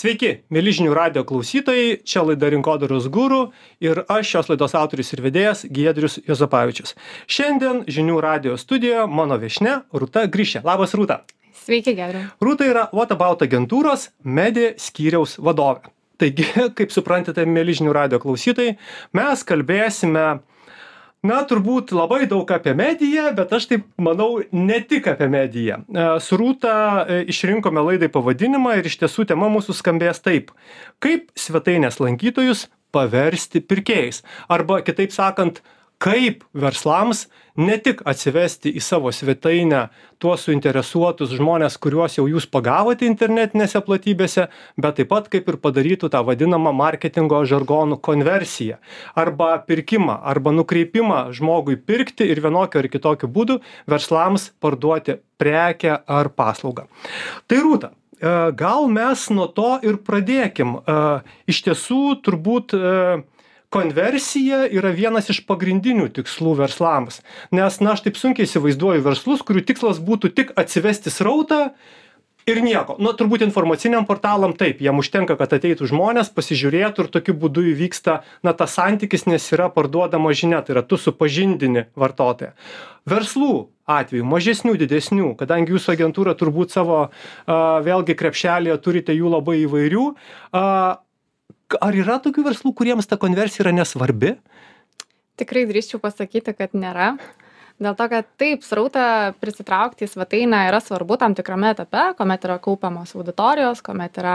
Sveiki, mėly žinių radio klausytojai, čia laida Rinkodaros gurų ir aš šios laidos autorius ir vedėjas Giedrius Jozapavičius. Šiandien žinių radio studijoje mano viešne Rūta Grįšė. Labas Rūta. Sveiki, Giedriu. Rūta yra What About agentūros medija skyriaus vadovė. Taigi, kaip suprantate, mėly žinių radio klausytojai, mes kalbėsime na turbūt labai daug apie mediją bet aš taip manau ne tik apie mediją. E, su rūta e, išrinkome laidai pavadinimą ir iš tiesų tema mūsų skambės taip. Kaip svetainės lankytojus paversti pirkėjais? Arba kitaip sakant kaip verslams ne tik atsivesti į savo svetainę tuos suinteresuotus žmones kuriuos jau jūs pagavote internetinėse platybėse bet taip pat kaip ir padarytų tą vadinamą marketingo žargonu konversiją. Arba pirkimą arba nukreipimą žmogui pirkti ir vienokiu ar kitokiu būdu verslams parduoti prekę ar paslaugą. Tai rūta e, gal mes nuo to ir pradėkim. E, iš tiesų turbūt e, konversija yra vienas iš pagrindinių tikslų verslams. Nes na aš taip sunkiai įsivaizduoju verslus kurių tikslas būtų tik atsivesti srautą ir nieko. Nu turbūt informaciniam portalam taip jiem užtenka kad ateitų žmonės pasižiūrėtų ir tokiu būdu įvyksta na tas santykis nes yra parduodama žinia tai yra tu supažindini vartotoją. Verslų atveju mažesnių didesnių kadangi jūsų agentūra turbūt savo a vėlgi krepšelyje turite jų labai įvairių a ar yra tokių verslų kuriems ta konversija yra nesvarbi? Tikrai drįsčiau pasakyti kad nėra. Dėl to kad taip srautą prisitraukti į svetainę yra svarbu tam tikrame etape kuomet yra kaupiamos auditorijos kuomet yra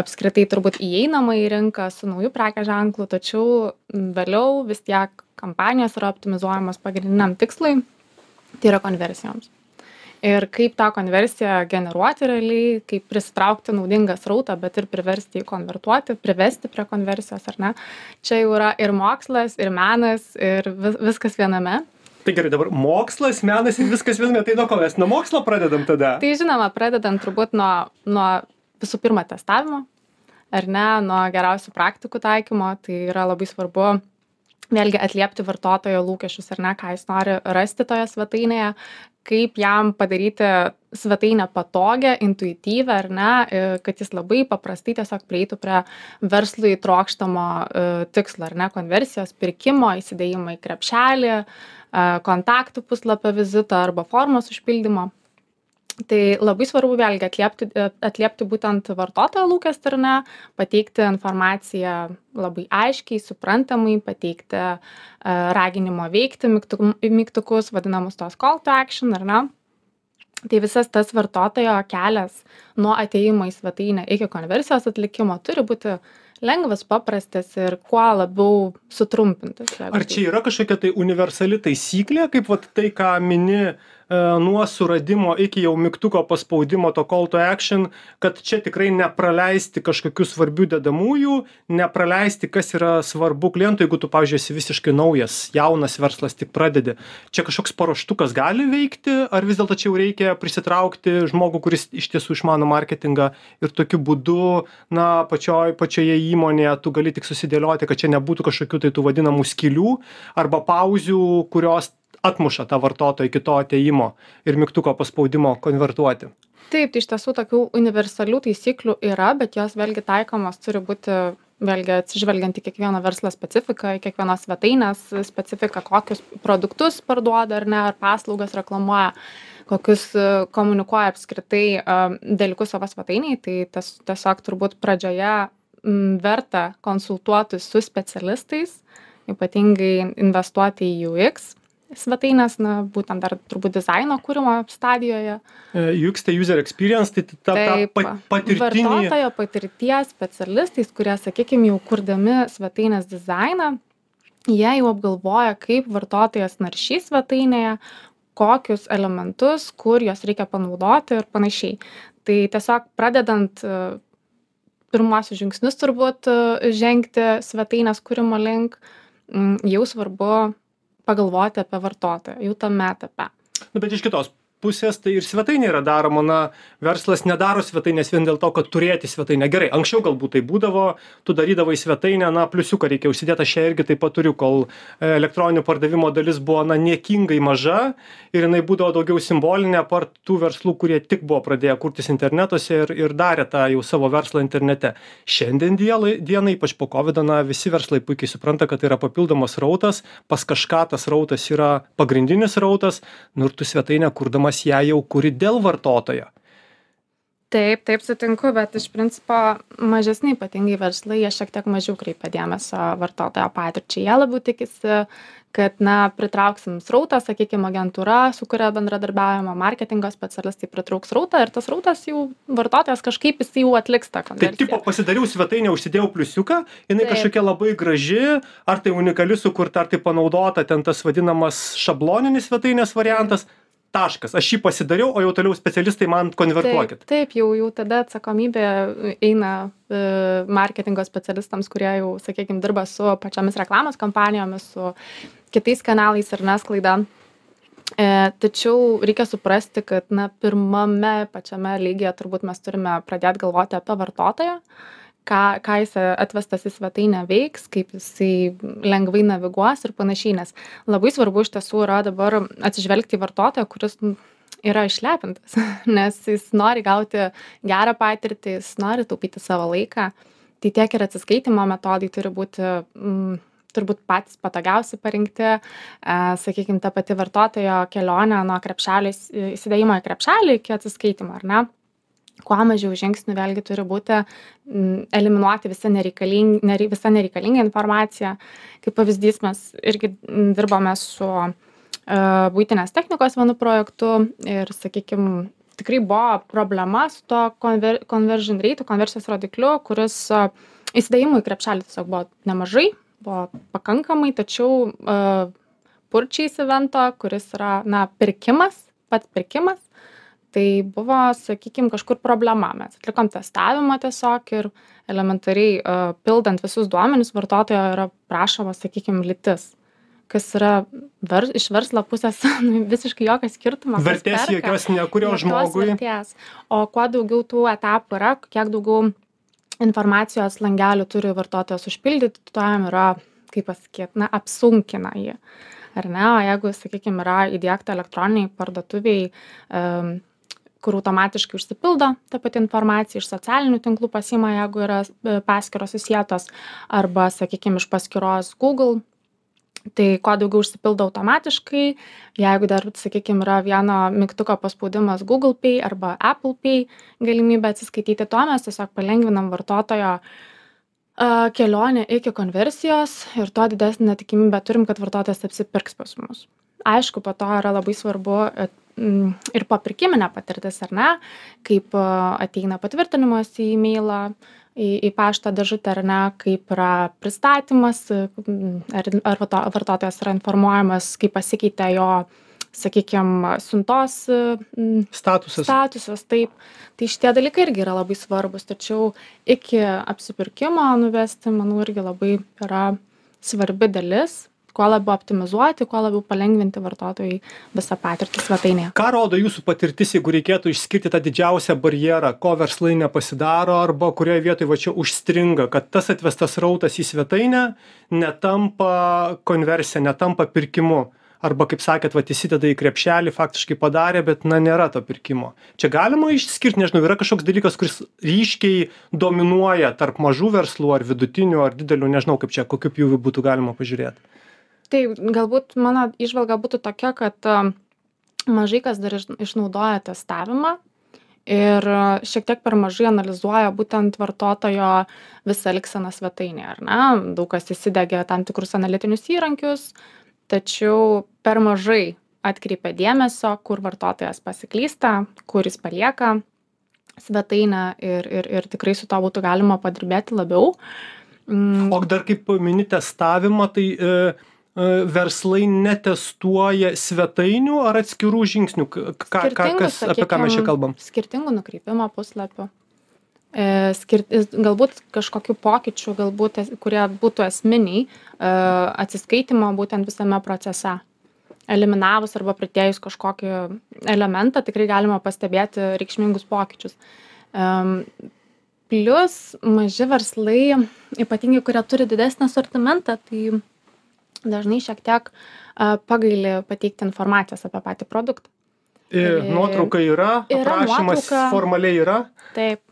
apskritai turbūt įeinama į rinką su nauju prekės ženklu tačiau vėliau vis tiek kampanijos yra optimizuojamos pagrindiniam tikslui tai yra konversijoms ir kaip tą konversiją generuoti realiai kaip prisitraukti naudingą srautą bet ir priversti jį konvertuoti privesti prie konversijos ar ne? Čia jau yra ir mokslas ir menas ir vis viskas viename. Tai gerai dabar mokslas menas ir viskas viename. Tai nuo ko mes? Nuo mokslo pradedam tada? Tai žinoma pradedant turbūt nuo nuo visų pirma testavimo ar ne nuo geriausių praktikų taikymo. Tai yra labai svarbu vėlgi atliepti vartotojo lūkesčius ar ne ką jis nori rasti toje svetainėje kaip jam padaryti svetainę patogią intuityvią ar ne kad jis labai paprastai tiesiog prieitų prie verslui trokštamo e, tikslo ar ne konversijos pirkimo įsidėjimo į krepšelį e, kontaktų puslapio vizito arba formos užpildymo tai labai svarbu vėlgi atliepti e, atliepti būtent vartotojo lūkestį ar ne? Pateikti informaciją labai aiškiai suprantamai pateikti e, raginimo veikti mygtu mygtukus vadinamus tuos call to action ar ne? Tai visas tas vartotojo kelias nuo atėjimo į svetainę iki konversijos atlikimo turi būti lengvas paprastas ir kuo labiau sutrumpintas ar čia yra kažkokia tai universali taisyklė kaip vat tai ką mini E, nuo suradimo iki jau mygtuko paspaudimo to call to action kad čia tikrai nepraleisti kažkokių svarbių dedamųjų nepraleisti kas yra svarbu klientui jeigu tu pavyzdžiui esi visiškai naujas jaunas verslas tik pradedi. Čia kažkoks paruoštukas gali veikti ar vis dėlto čia jau reikia prisitraukti žmogų kuris iš tiesų išmano marketingą ir tokiu būdu na pačioj pačioje įmonėje tu gali tik susidėlioti kad čia nebūtų kažkokių tai tų vadinamų skylių arba pauzių kurios atmuša tą vartotoją iki to atėjimo ir mygtuko paspaudimo konvertuoti. Taip tai iš tiesų tokių universalių taisyklių yra bet jos vėlgi taikomos turi būti vėlgi atsižvelgiant į kiekvieno verslo specifiką į kiekvienos svetainės specifiką kokius produktus parduoda ar ne ar paslaugas reklamuoja kokius komunikuoja apskritai dalykus savo svetainėj tai tas tiesiog turbūt pradžioje verta konsultuotis su specialistais ypatingai investuoti į UX svetainės na būtent dar turbūt dizaino kūrimo stadijoje. E, UX tai user experience tai ta, Taip, ta patirtinė vartotojo patirties specialistais kurie sakykim jau kurdami svetainės dizainą jie jau apgalvoja kaip vartotojas naršys svetainėje kokius elementus kur juos reikia panaudoti ir panašiai. Tai tiesiog pradedant e, pirmuosius žingsnius turbūt e, žengti svetainės kūrimo link jau svarbu pagalvoti apie vartotoją jau tame etape. Nu, bet iš kitos pusės tai ir svetainė yra daroma. Na verslas nedaro svetainės vien dėl to kad turėti svetainę. Gerai anksčiau galbūt tai būdavo tu darydavai svetainę na pliusiuką reikia užsidėt aš ją irgi taip pat turiu kol elektroninių pardavimo dalis buvo na niekingai maža ir jinai būdavo daugiau simbolinė apart tų verslų kurie tik buvo pradėję kurtis internetuose ir ir darė tą jau savo verslą internete. Šiandien dienai dienai ypač po kovido na visi verslai puikiai supranta kad tai yra papildomas srautas. Pas kažką tas srautas yra pagrindinis srautas. Nu ir tu svetainę kurdamas kurdamas ją jau kuri dėl vartotojo. Taip, taip sutinku, bet iš principo mažesni ypatingai verslai, jie šiek tiek mažiau kreipia dėmesio vartotojo patirčiai. Jie labiau tikisi, kad, na, pritrauksim srautą, sakykime, agentūra, su kuria bendradarbiavimo marketingo specialistai pritrauks srautą ir tas srautas jau vartotojas kažkaip jis jau atliks tą konversiją. Tai tipo pasidariau svetainę, užsidėjau pliusiuką, jinai taip. kažkokia labai graži, ar tai unikali sukurta, ar tai panaudota, ten tas vadinamas šabloninis svetainės variantas. Mm taškas aš jį pasidariau o jau toliau specialistai man konvertuokit taip, jau, jau tada atsakomybė eina e, marketingo specialistams, kurie jau, sakykime, dirba su pačiamis reklamos kompanijomis, su kitais kanalais ir nesklaida. E, tačiau reikia suprasti, kad na, pirmame pačiame lygyje turbūt mes turime pradėti galvoti apie vartotoją. Ką ką jis atvestas į svetainę veiks kaip jisai lengvai naviguos ir panašiai nes labai svarbu iš tiesų yra dabar atsižvelgti į vartotoją kuris yra išlepintas nes jis nori gauti gerą patirtį jis nori taupyti savo laiką tai tiek ir atsiskaitymo metodai turi būti mm, turbūt patys patogiausi parinkti, e, sakykime, ta pati vartotojo kelionė nuo krepšelio įsidėjimo į krepšelį iki atsiskaitimo, ar ne? Kuo mažiau žingsnių vėlgi turi būti eliminuoti visa nereikaling, nere, visa nereikalinga informacija. Kaip pavyzdys, mes irgi dirbame su uh, būtinės technikos vienu projektu ir, sakykime, tikrai buvo problema su to conver, conversion rate, konversijos rodikliu, kuris uh, įsidėjimų į krepšelį tiesiog buvo nemažai, buvo pakankamai, tačiau uh, purčiais evento, kuris yra, na, pirkimas, pats pirkimas, tai buvo sakykim kažkur problema mes atlikom testavimą tiesiog ir elementariai pildant visus duomenis vartotojo yra prašoma sakykim lytis kas yra ver, iš verslo pusės nu, visiškai jokio skirtumo. Vertės jokios nekurio žmogui. Vertės. O kuo daugiau tų etapų yra, kiek daugiau informacijos langelių turi vartotojas užpildyti, tuo jam yra, kaip pasakyti, na, apsunkina jį. Ar ne? O jeigu, sakykime, yra įdėkta elektroniniai parduotuviai um, kur automatiškai užsipildo ta pati informacija iš socialinių tinklų pasiima jeigu yra e, paskyros susietos arba sakykim iš paskyros google. Tai kuo daugiau užsipildo automatiškai jeigu dar sakykim yra vieno mygtuko paspaudimas google pay arba apple pay galimybė atsiskaityti tuo mes tiesiog palengvinam vartotojo a, kelionę iki konversijos ir tuo didesnę tikimybę turim kad vartotojas apsipirks pas mus aišku po to yra labai svarbu Mm, ir popirkiminė patirtis, ar ne, kaip ateina patvirtinimas į e-mailą, į, į paštą dėžutę, ar ne, kaip yra pristatymas, ar, ar vartotojas yra informuojamas, kaip pasikeitė jo, sakykime, siuntos statusas. statusas. Taip, tai šitie dalykai irgi yra labai svarbus, tačiau iki apsipirkimo nuvesti, manau, irgi labai yra svarbi dalis kuo labiau optimizuoti, kuo labiau palengvinti vartotojai visą patirtį svetainėje. Ką rodo jūsų patirtis, jeigu reikėtų išskirti tą didžiausią barjerą, ko verslai nepasidaro arba kurioje vietoje va čia užstringa, kad tas atvestas rautas į svetainę netampa konversija, netampa pirkimu. Arba kaip sakėt vat įsideda į krepšelį faktiškai padarė bet na nėra to pirkimo. Čia galima išskirt nežinau yra kažkoks dalykas kuris ryškiai dominuoja tarp mažų verslų ar vidutinių ar didelių nežinau kaip čia kokiu pjūviu būtų galima pažiūrėt tai galbūt mano įžvalga būtų tokia kad mažai kas dar išnaudoja testavimą ir šiek tiek per mažai analizuoja būtent vartotojo visą elgseną svetainėje ar ne daug kas įsidiegia tam tikrus analitinius įrankius tačiau per mažai atkreipia dėmesio kur vartotojas pasiklysta kur jis palieka svetainę ir ir ir tikrai su tuo būtų galima padirbėti labiau mm. o dar kaip mini testavimą tai E, verslai netestuoja svetainių ar atskirų žingsnių? Ką, ką, kas, apie ką mes čia kalbam? Skirtingų nukreipimo puslapių. E, skirt, galbūt kažkokių pokyčių, galbūt, kurie būtų esminiai e, atsiskaitimo būtent visame procese. eliminavus arba pridėjus kažkokį elementą tikrai galima pastebėti reikšmingus pokyčius. Um, Plius maži verslai, ypatingai kurie turi didesnį asortimentą, tai dažnai šiek tiek uh, pagaili pateikti informacijos apie patį produktą. Ir nuotrauka yra, Yra aprašymas nuotrauka. formaliai yra. Taip.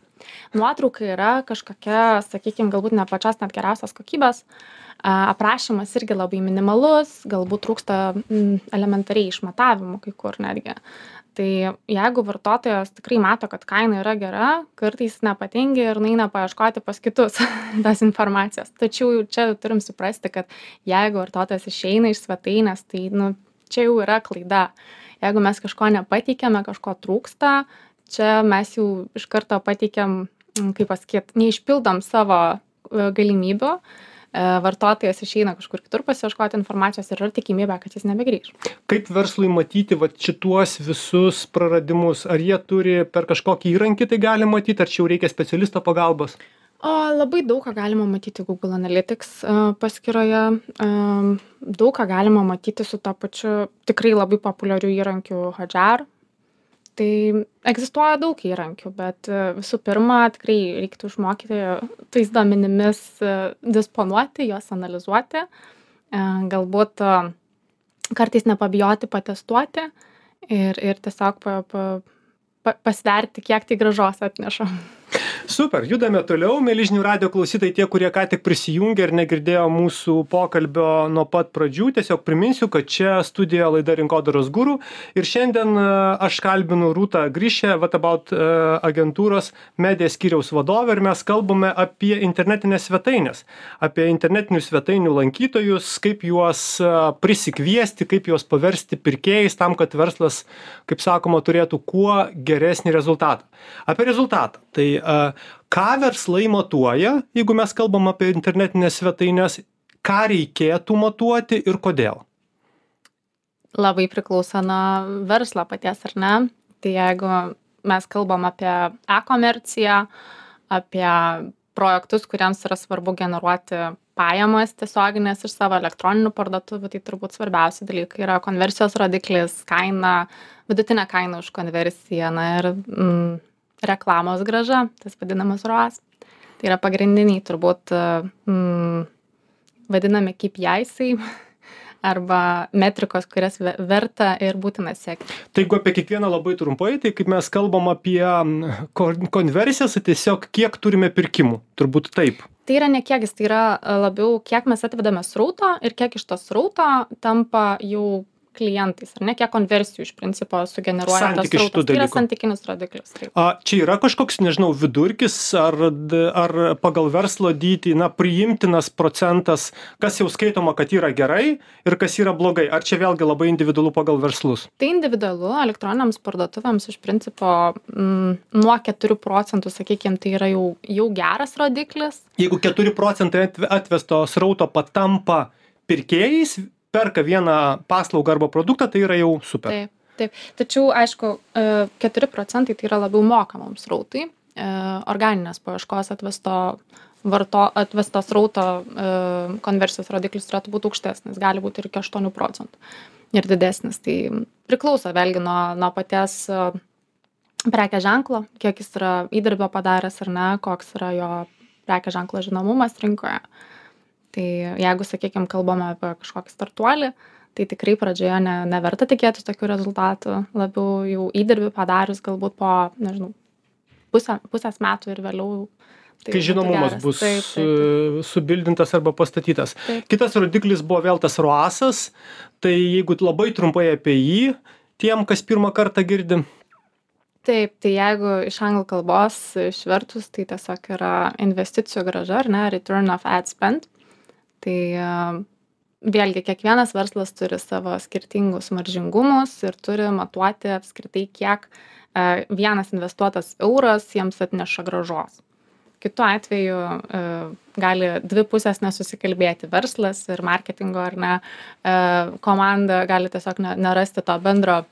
Nuotrauka yra kažkokia, sakykime, galbūt ne pačios net geriausios kokybės. A, Aprašymas irgi labai minimalus, galbūt trūksta elementariai išmatavimų kai kur netgi. Tai jeigu vartotojas tikrai mato, kad kaina yra gera, kartais nepatingi ir naina paieškoti pas kitus tos informacijos. Tačiau jau čia turim suprasti, kad jeigu vartotojas išeina iš svetainės, tai nu, čia jau yra klaida. Jeigu mes kažko nepateikėme, kažko trūksta, čia mes jau iš karto pateikėm, mm, kaip pasakyt, neišpildom savo e, galimybių, vartotojas išeina kažkur kitur pasiieškoti informacijos ir yra tikimybė, kad jis nebegrįž. Kaip verslui matyti vat, šituos visus praradimus? Ar jie turi per kažkokį įrankį tai gali matyti, ar čia jau reikia specialisto pagalbos? O labai daug ką galima matyti Google Analytics e, paskyroje, e, daug ką galima matyti su to pačiu tikrai labai populiariu įrankiu Hadjar. Tai egzistuoja daug įrankių, bet e, visų pirma, tikrai reiktų išmokyti tais duomenimis e, disponuoti, juos analizuoti, e, galbūt kartais nepabijoti patestuoti ir, ir tiesiog pa, pa, pasverti, kiek tai gražos atneša. Super, judame toliau, mėlyžinių radio klausytai, tie, kurie ką tik prisijungė ir negirdėjo mūsų pokalbio nuo pat pradžių, tiesiog priminsiu, kad čia studijoje laida Rinkodaros gurų ir šiandien e, aš kalbinu Rūtą Grįšę, Vatabout agentūros medijos skyriaus vadovę ir mes kalbame apie internetinės svetainės, apie internetinių svetainių lankytojus, kaip juos e, prisikviesti, kaip juos paversti pirkėjais tam, kad verslas, kaip sakoma, turėtų kuo geresnį rezultatą. Apie rezultatą. Tai ką verslai matuoja, jeigu mes kalbam apie internetinės svetainės, ką reikėtų matuoti ir kodėl? Labai priklauso nuo verslo paties, ar ne? Tai jeigu mes kalbam apie e-komerciją, apie projektus, kuriems yra svarbu generuoti pajamas tiesioginės iš savo elektroninių parduotuvių, tai turbūt svarbiausi dalykai yra konversijos rodiklis, kaina, vidutinė kaina už konversiją na, ir mm, reklamos graža, tas vadinamas ROAS. Tai yra pagrindiniai turbūt mm, vadinami KPI'ai arba metrikos, kurias ve- verta ir būtina sekti. Tai jeigu apie kiekvieną labai trumpai, tai kaip mes kalbam apie mm, kon- konversijas, tai tiesiog kiek turime pirkimų, turbūt taip. Tai yra ne kiekis, tai yra labiau, kiek mes atvedame srauto ir kiek iš to srauto tampa jau klientais, ar ne, kiek konversijų iš principo sugeneruoja tas srautas. Tai yra santykinis rodiklis. Taip. A, čia yra kažkoks, nežinau, vidurkis ar, ar pagal verslo dydį, na, priimtinas procentas, kas jau skaitoma, kad yra gerai ir kas yra blogai. Ar čia vėlgi labai individualu pagal verslus? Tai individualu, elektroniniams parduotuvėms iš principo mm, nuo 4 procentų, sakykime, tai yra jau, jau geras rodiklis. Jeigu 4 procentai atve- atvesto srauto patampa pirkėjais, perka vieną paslaugą arba produktą, tai yra jau super. Taip, taip. Tačiau, aišku, e, 4 procentai tai yra labiau mokamams rautai. E, Organinės paieškos atvesto, varto, atvesto srauto e, konversijos rodiklis turėtų būti aukštesnis, gali būti ir iki 8 procentų ir didesnis. Tai priklauso vėlgi nuo, nuo paties e, prekės ženklo, kiek jis yra įdirbio padaręs ar ne, koks yra jo prekės ženklo žinomumas rinkoje. Tai jeigu, sakykime, kalbame apie kažkokį startuolį, tai tikrai pradžioje ne, neverta tikėtis tokių rezultatų, labiau jau įdirbį padarius galbūt po, nežinau, pusę, pusės metų ir vėliau. tai Kai žinomumas geras. bus Taip, taip, taip. e, subildintas arba pastatytas. Taip. Kitas rodiklis buvo vėl tas ruasas, tai jeigu labai trumpai apie jį, tiem, kas pirmą kartą girdi, Taip, tai jeigu iš anglų kalbos išvertus, tai tiesiog yra investicijų graža, ar ne, return of ad spend. Tai e, vėlgi kiekvienas verslas turi savo skirtingus maržingumus ir turi matuoti apskritai, kiek e, vienas investuotas euras jiems atneša gražos. Kitu atveju e, gali dvi pusės nesusikalbėti. Verslas ir marketingo ar ne e, komanda gali tiesiog ne, nerasti to bendro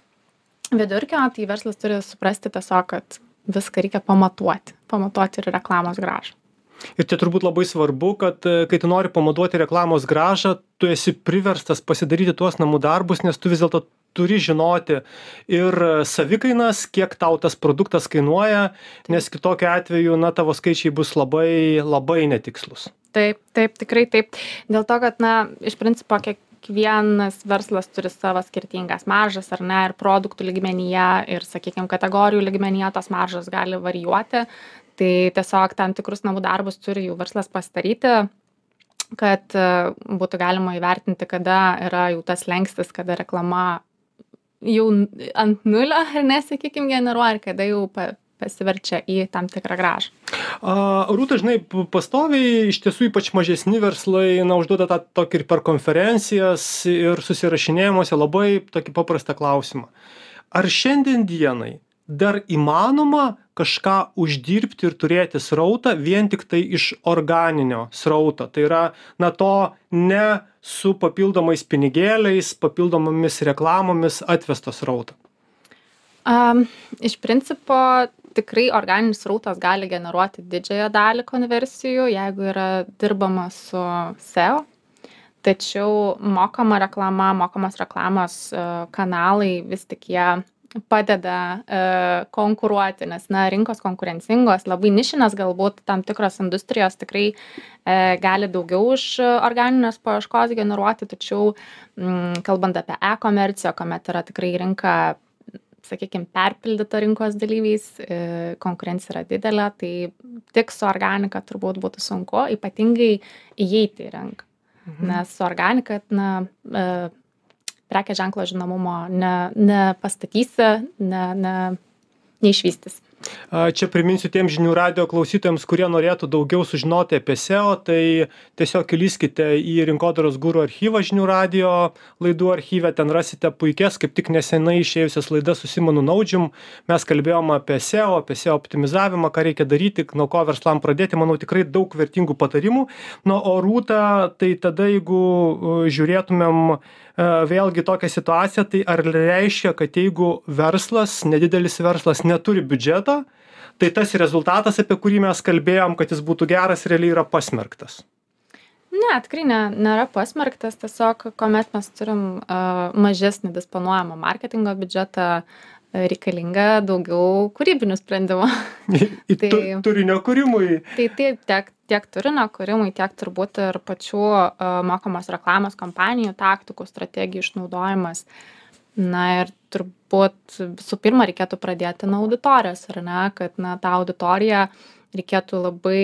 vidurkio, tai verslas turi suprasti tiesiog, kad viską reikia pamatuoti. Pamatuoti ir reklamos gražą. Ir čia turbūt labai svarbu kad e, kai tu nori pamatuoti reklamos grąžą tu esi priverstas pasidaryti tuos namų darbus nes tu vis dėlto turi žinoti ir savikainas kiek tau tas produktas kainuoja nes kitokiu atveju na tavo skaičiai bus labai labai netikslūs. Taip taip tikrai taip. Dėl to kad na iš principo kiekvienas verslas turi savo skirtingas maržas ar ne ir produktų lygmenyje ir sakykim kategorijų lygmenyje tos maržos gali varijuoti tai tiesiog tam tikrus namų darbus turi jau verslas pasidaryti kad e, būtų galima įvertinti kada yra jau tas slenkstis kada reklama jau ant nulio ar ne sakykim generuoja ir kada jau pa pasiverčia į tam tikrą grąžą. A, Rūta, žinai, pastoviai iš tiesų ypač mažesni verslai, na, užduoda tą tokį ir per konferencijas, ir susirašinėjimuose labai tokį paprastą klausimą. Ar šiandien dienai dar įmanoma kažką uždirbti ir turėti srautą vien tik tai iš organinio srauto. Tai yra na to ne su papildomais pinigėliais papildomomis reklamomis atvesto srauto um, iš principo tikrai organinis srautas gali generuoti didžiąją dalį konversijų jeigu yra dirbama su seo tačiau mokama reklama mokamos reklamos kanalai vis tik jie padeda e, konkuruoti, nes na, rinkos konkurencingos, labai nišinės galbūt tam tikros industrijos tikrai e, gali daugiau iš organinės paieškos generuoti, tačiau m, mm, kalbant apie e-komerciją, kuomet yra tikrai rinka sakykime, perpildyta rinkos dalyviais, e, konkurencija yra didelė, tai tik su organika turbūt būtų sunku, ypatingai įeiti į rinką. Mhm. Nes su organika, na, e, prekės ženklo žinomumo ne nepastatysi ne ne neišvystysi Čia priminsiu tiem žinių radio klausytojams, kurie norėtų daugiau sužinoti apie SEO, tai tiesiog įlyskite į rinkodaros gūrų archyvą žinių radio laidų archyvę, ten rasite puikias, kaip tik nesenai išėjusias laidas su Simonu Naudžium. Mes kalbėjom apie SEO, apie SEO optimizavimą, ką reikia daryti, nuo ko verslam pradėti, manau tikrai daug vertingų patarimų. Nu, o rūta, tai tada jeigu žiūrėtumėm vėlgi tokią situaciją, tai ar reiškia, kad jeigu verslas, nedidelis verslas neturi biudžeto, tai tas rezultatas apie kurį mes kalbėjom kad jis būtų geras realiai yra pasmerktas ne tikrai ne nėra pasmerktas tiesiog kuomet mes turim a, mažesnį disponuojamą marketingo biudžetą reikalinga daugiau kūrybinių sprendimų. tai, turinio kūrimui. Tai taip, tiek, tiek turinio kūrimui, tiek turbūt ir pačių uh, mokamos reklamos kompanijų taktikų, strategijų išnaudojimas. Na ir turbūt visų pirma reikėtų pradėti nuo auditorijos, ar ne, kad na, tą auditoriją reikėtų labai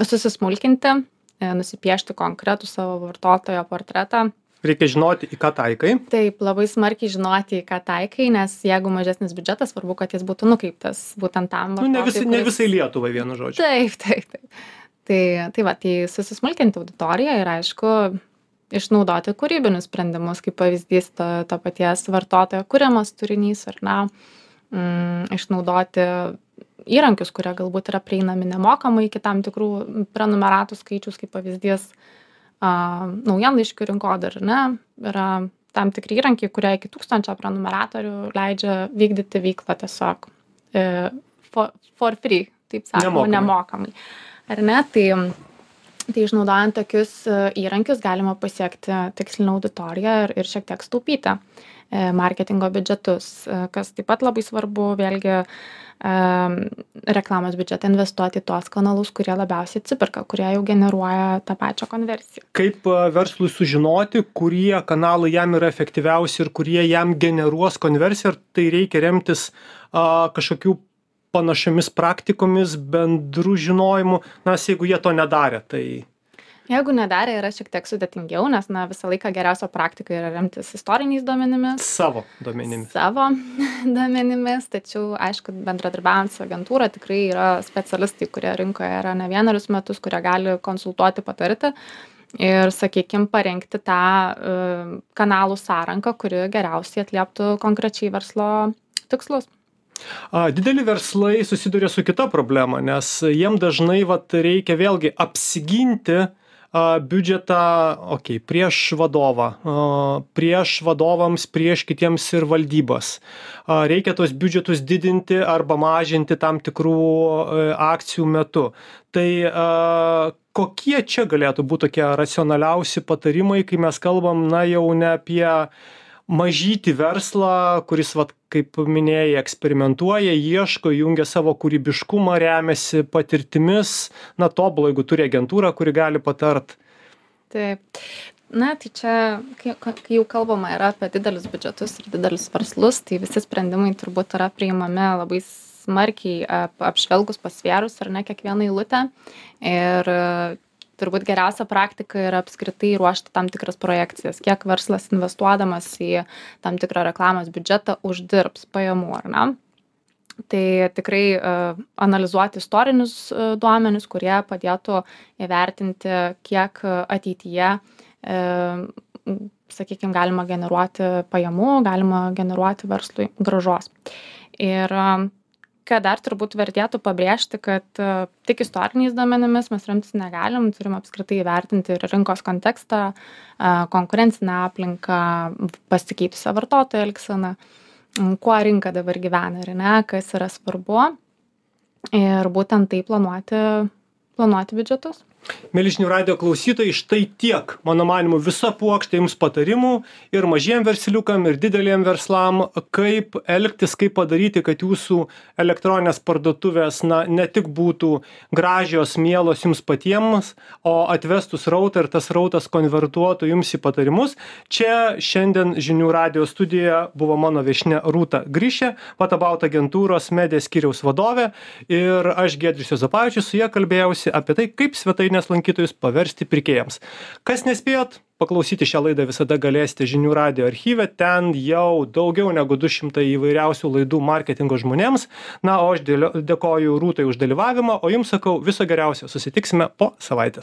susismulkinti, e, nusipiešti konkretų savo vartotojo portretą. Reikia žinoti, į ką taikai. Taip, labai smarkiai žinoti, į ką taikai, nes jeigu mažesnis biudžetas, svarbu, kad jis būtų nukreiptas būtent tam. Nu, ne, visi, kuris... ne visai Lietuvai vienu žodžiu. Taip, taip, taip. Tai, tai va, tai susismulkinti auditoriją ir aišku, išnaudoti kūrybinius sprendimus kaip pavyzdys to, to paties vartotojo kuriamas turinys ar ne, mm, išnaudoti įrankius, kurie galbūt yra prieinami nemokamai iki tam tikrų prenumeratų skaičius, kaip pavyzdys uh, naujienlaiškių rinkodar, ne, yra tam tikri įrankiai, kurie iki tūkstančio prenumeratorių leidžia vykdyti veiklą tiesiog e, for, for free, taip sakoma, nemokamai. nemokamai. Ar ne? Tai tai išnaudojant tokius e, įrankius galima pasiekti tikslinę auditoriją ir, ir šiek tiek staupyti e, marketingo biudžetus, e, kas taip pat labai svarbu, vėlgi reklamos biudžetą investuoti į tuos kanalus, kurie labiausiai atsiperka, kurie jau generuoja tą pačią konversiją. Kaip verslui sužinoti, kurie kanalai jam yra efektyviausi ir kurie jam generuos konversiją, ar tai reikia remtis kažkokių panašiomis praktikomis bendru žinojimu nes jeigu jie to nedarė tai Jeigu nedarė, yra šiek tiek sudėtingiau, nes na, visą laiką geriausia praktika yra remtis istoriniais duomenimis. Savo duomenimis. Savo duomenimis, tačiau, aišku, bendradarbiavant su agentūra tikrai yra specialistai, kurie rinkoje yra ne vienerius metus, kurie gali konsultuoti, patarti ir, sakykime, parengti tą uh, kanalų sąranką, kuri geriausiai atlieptų konkrečiai verslo tikslus. Dideli verslai susiduria su kita problema, nes jiem dažnai vat, reikia vėlgi apsiginti biudžetą, okei, okay, prieš vadovą, prieš vadovams, prieš kitiems ir valdybas. Reikia tos biudžetus didinti arba mažinti tam tikrų e, akcijų metu. Tai kokie čia galėtų būti tokie racionaliausi patarimai, kai mes kalbam, na jau ne apie mažytį verslą, kuris, vat, kaip minėjai, eksperimentuoja, ieško, jungia savo kūrybiškumą, remiasi patirtimis, na tobulai, jeigu turi agentūrą, kuri gali patart. Taip. Na, tai čia, kai, kai jau kalbama yra apie didelius biudžetus ir didelius verslus, tai visi sprendimai turbūt yra priimami labai smarkiai apžvelgus, pasvėrus ar ne kiekvieną eilutę. Ir turbūt geriausia praktika yra apskritai ruošti tam tikras projekcijas, kiek verslas investuodamas į tam tikrą reklamos biudžetą uždirbs pajamų, ar ne? Tai tikrai uh, analizuoti istorinius uh, duomenis, kurie padėtų įvertinti, kiek ateityje, uh, sakykime, galima generuoti pajamų, galima generuoti verslui gražos. Ir ką dar turbūt vertėtų pabrėžti kad e, tik istoriniais duomenimis mes remtis negalim turim apskritai įvertinti ir rinkos kontekstą e, konkurencinę aplinką pasikeitusią vartotojų elgseną kuo rinka dabar gyvena ar ne kas yra svarbu. Ir būtent taip planuoti planuoti biudžetus mieli žinių radijo klausytojai štai tiek. Mano manymu visa puokštė jums patarimų ir mažiem versliukam ir dideliem verslam kaip elgtis kaip padaryti kad jūsų elektroninės parduotuvės na ne tik būtų gražios mielos jums patiems o atvestų srautą ir tas srautas konvertuotų jums į patarimus. Čia šiandien žinių radijo studijoje buvo mano viešnia rūta grišė whatabout agentūros media skyriaus vadovė. Ir aš giedrius juozapavičius su ja kalbėjausi apie tai kaip svetainė svetainės lankytojus paversti pirkėjams. Kas nespėjot, paklausyti šią laidą visada galėsite žinių radio archyve, ten jau daugiau negu 200 įvairiausių laidų marketingo žmonėms. Na, o aš dėkoju Rūtai už dalyvavimą, o jums sakau viso geriausio, susitiksime po savaitės.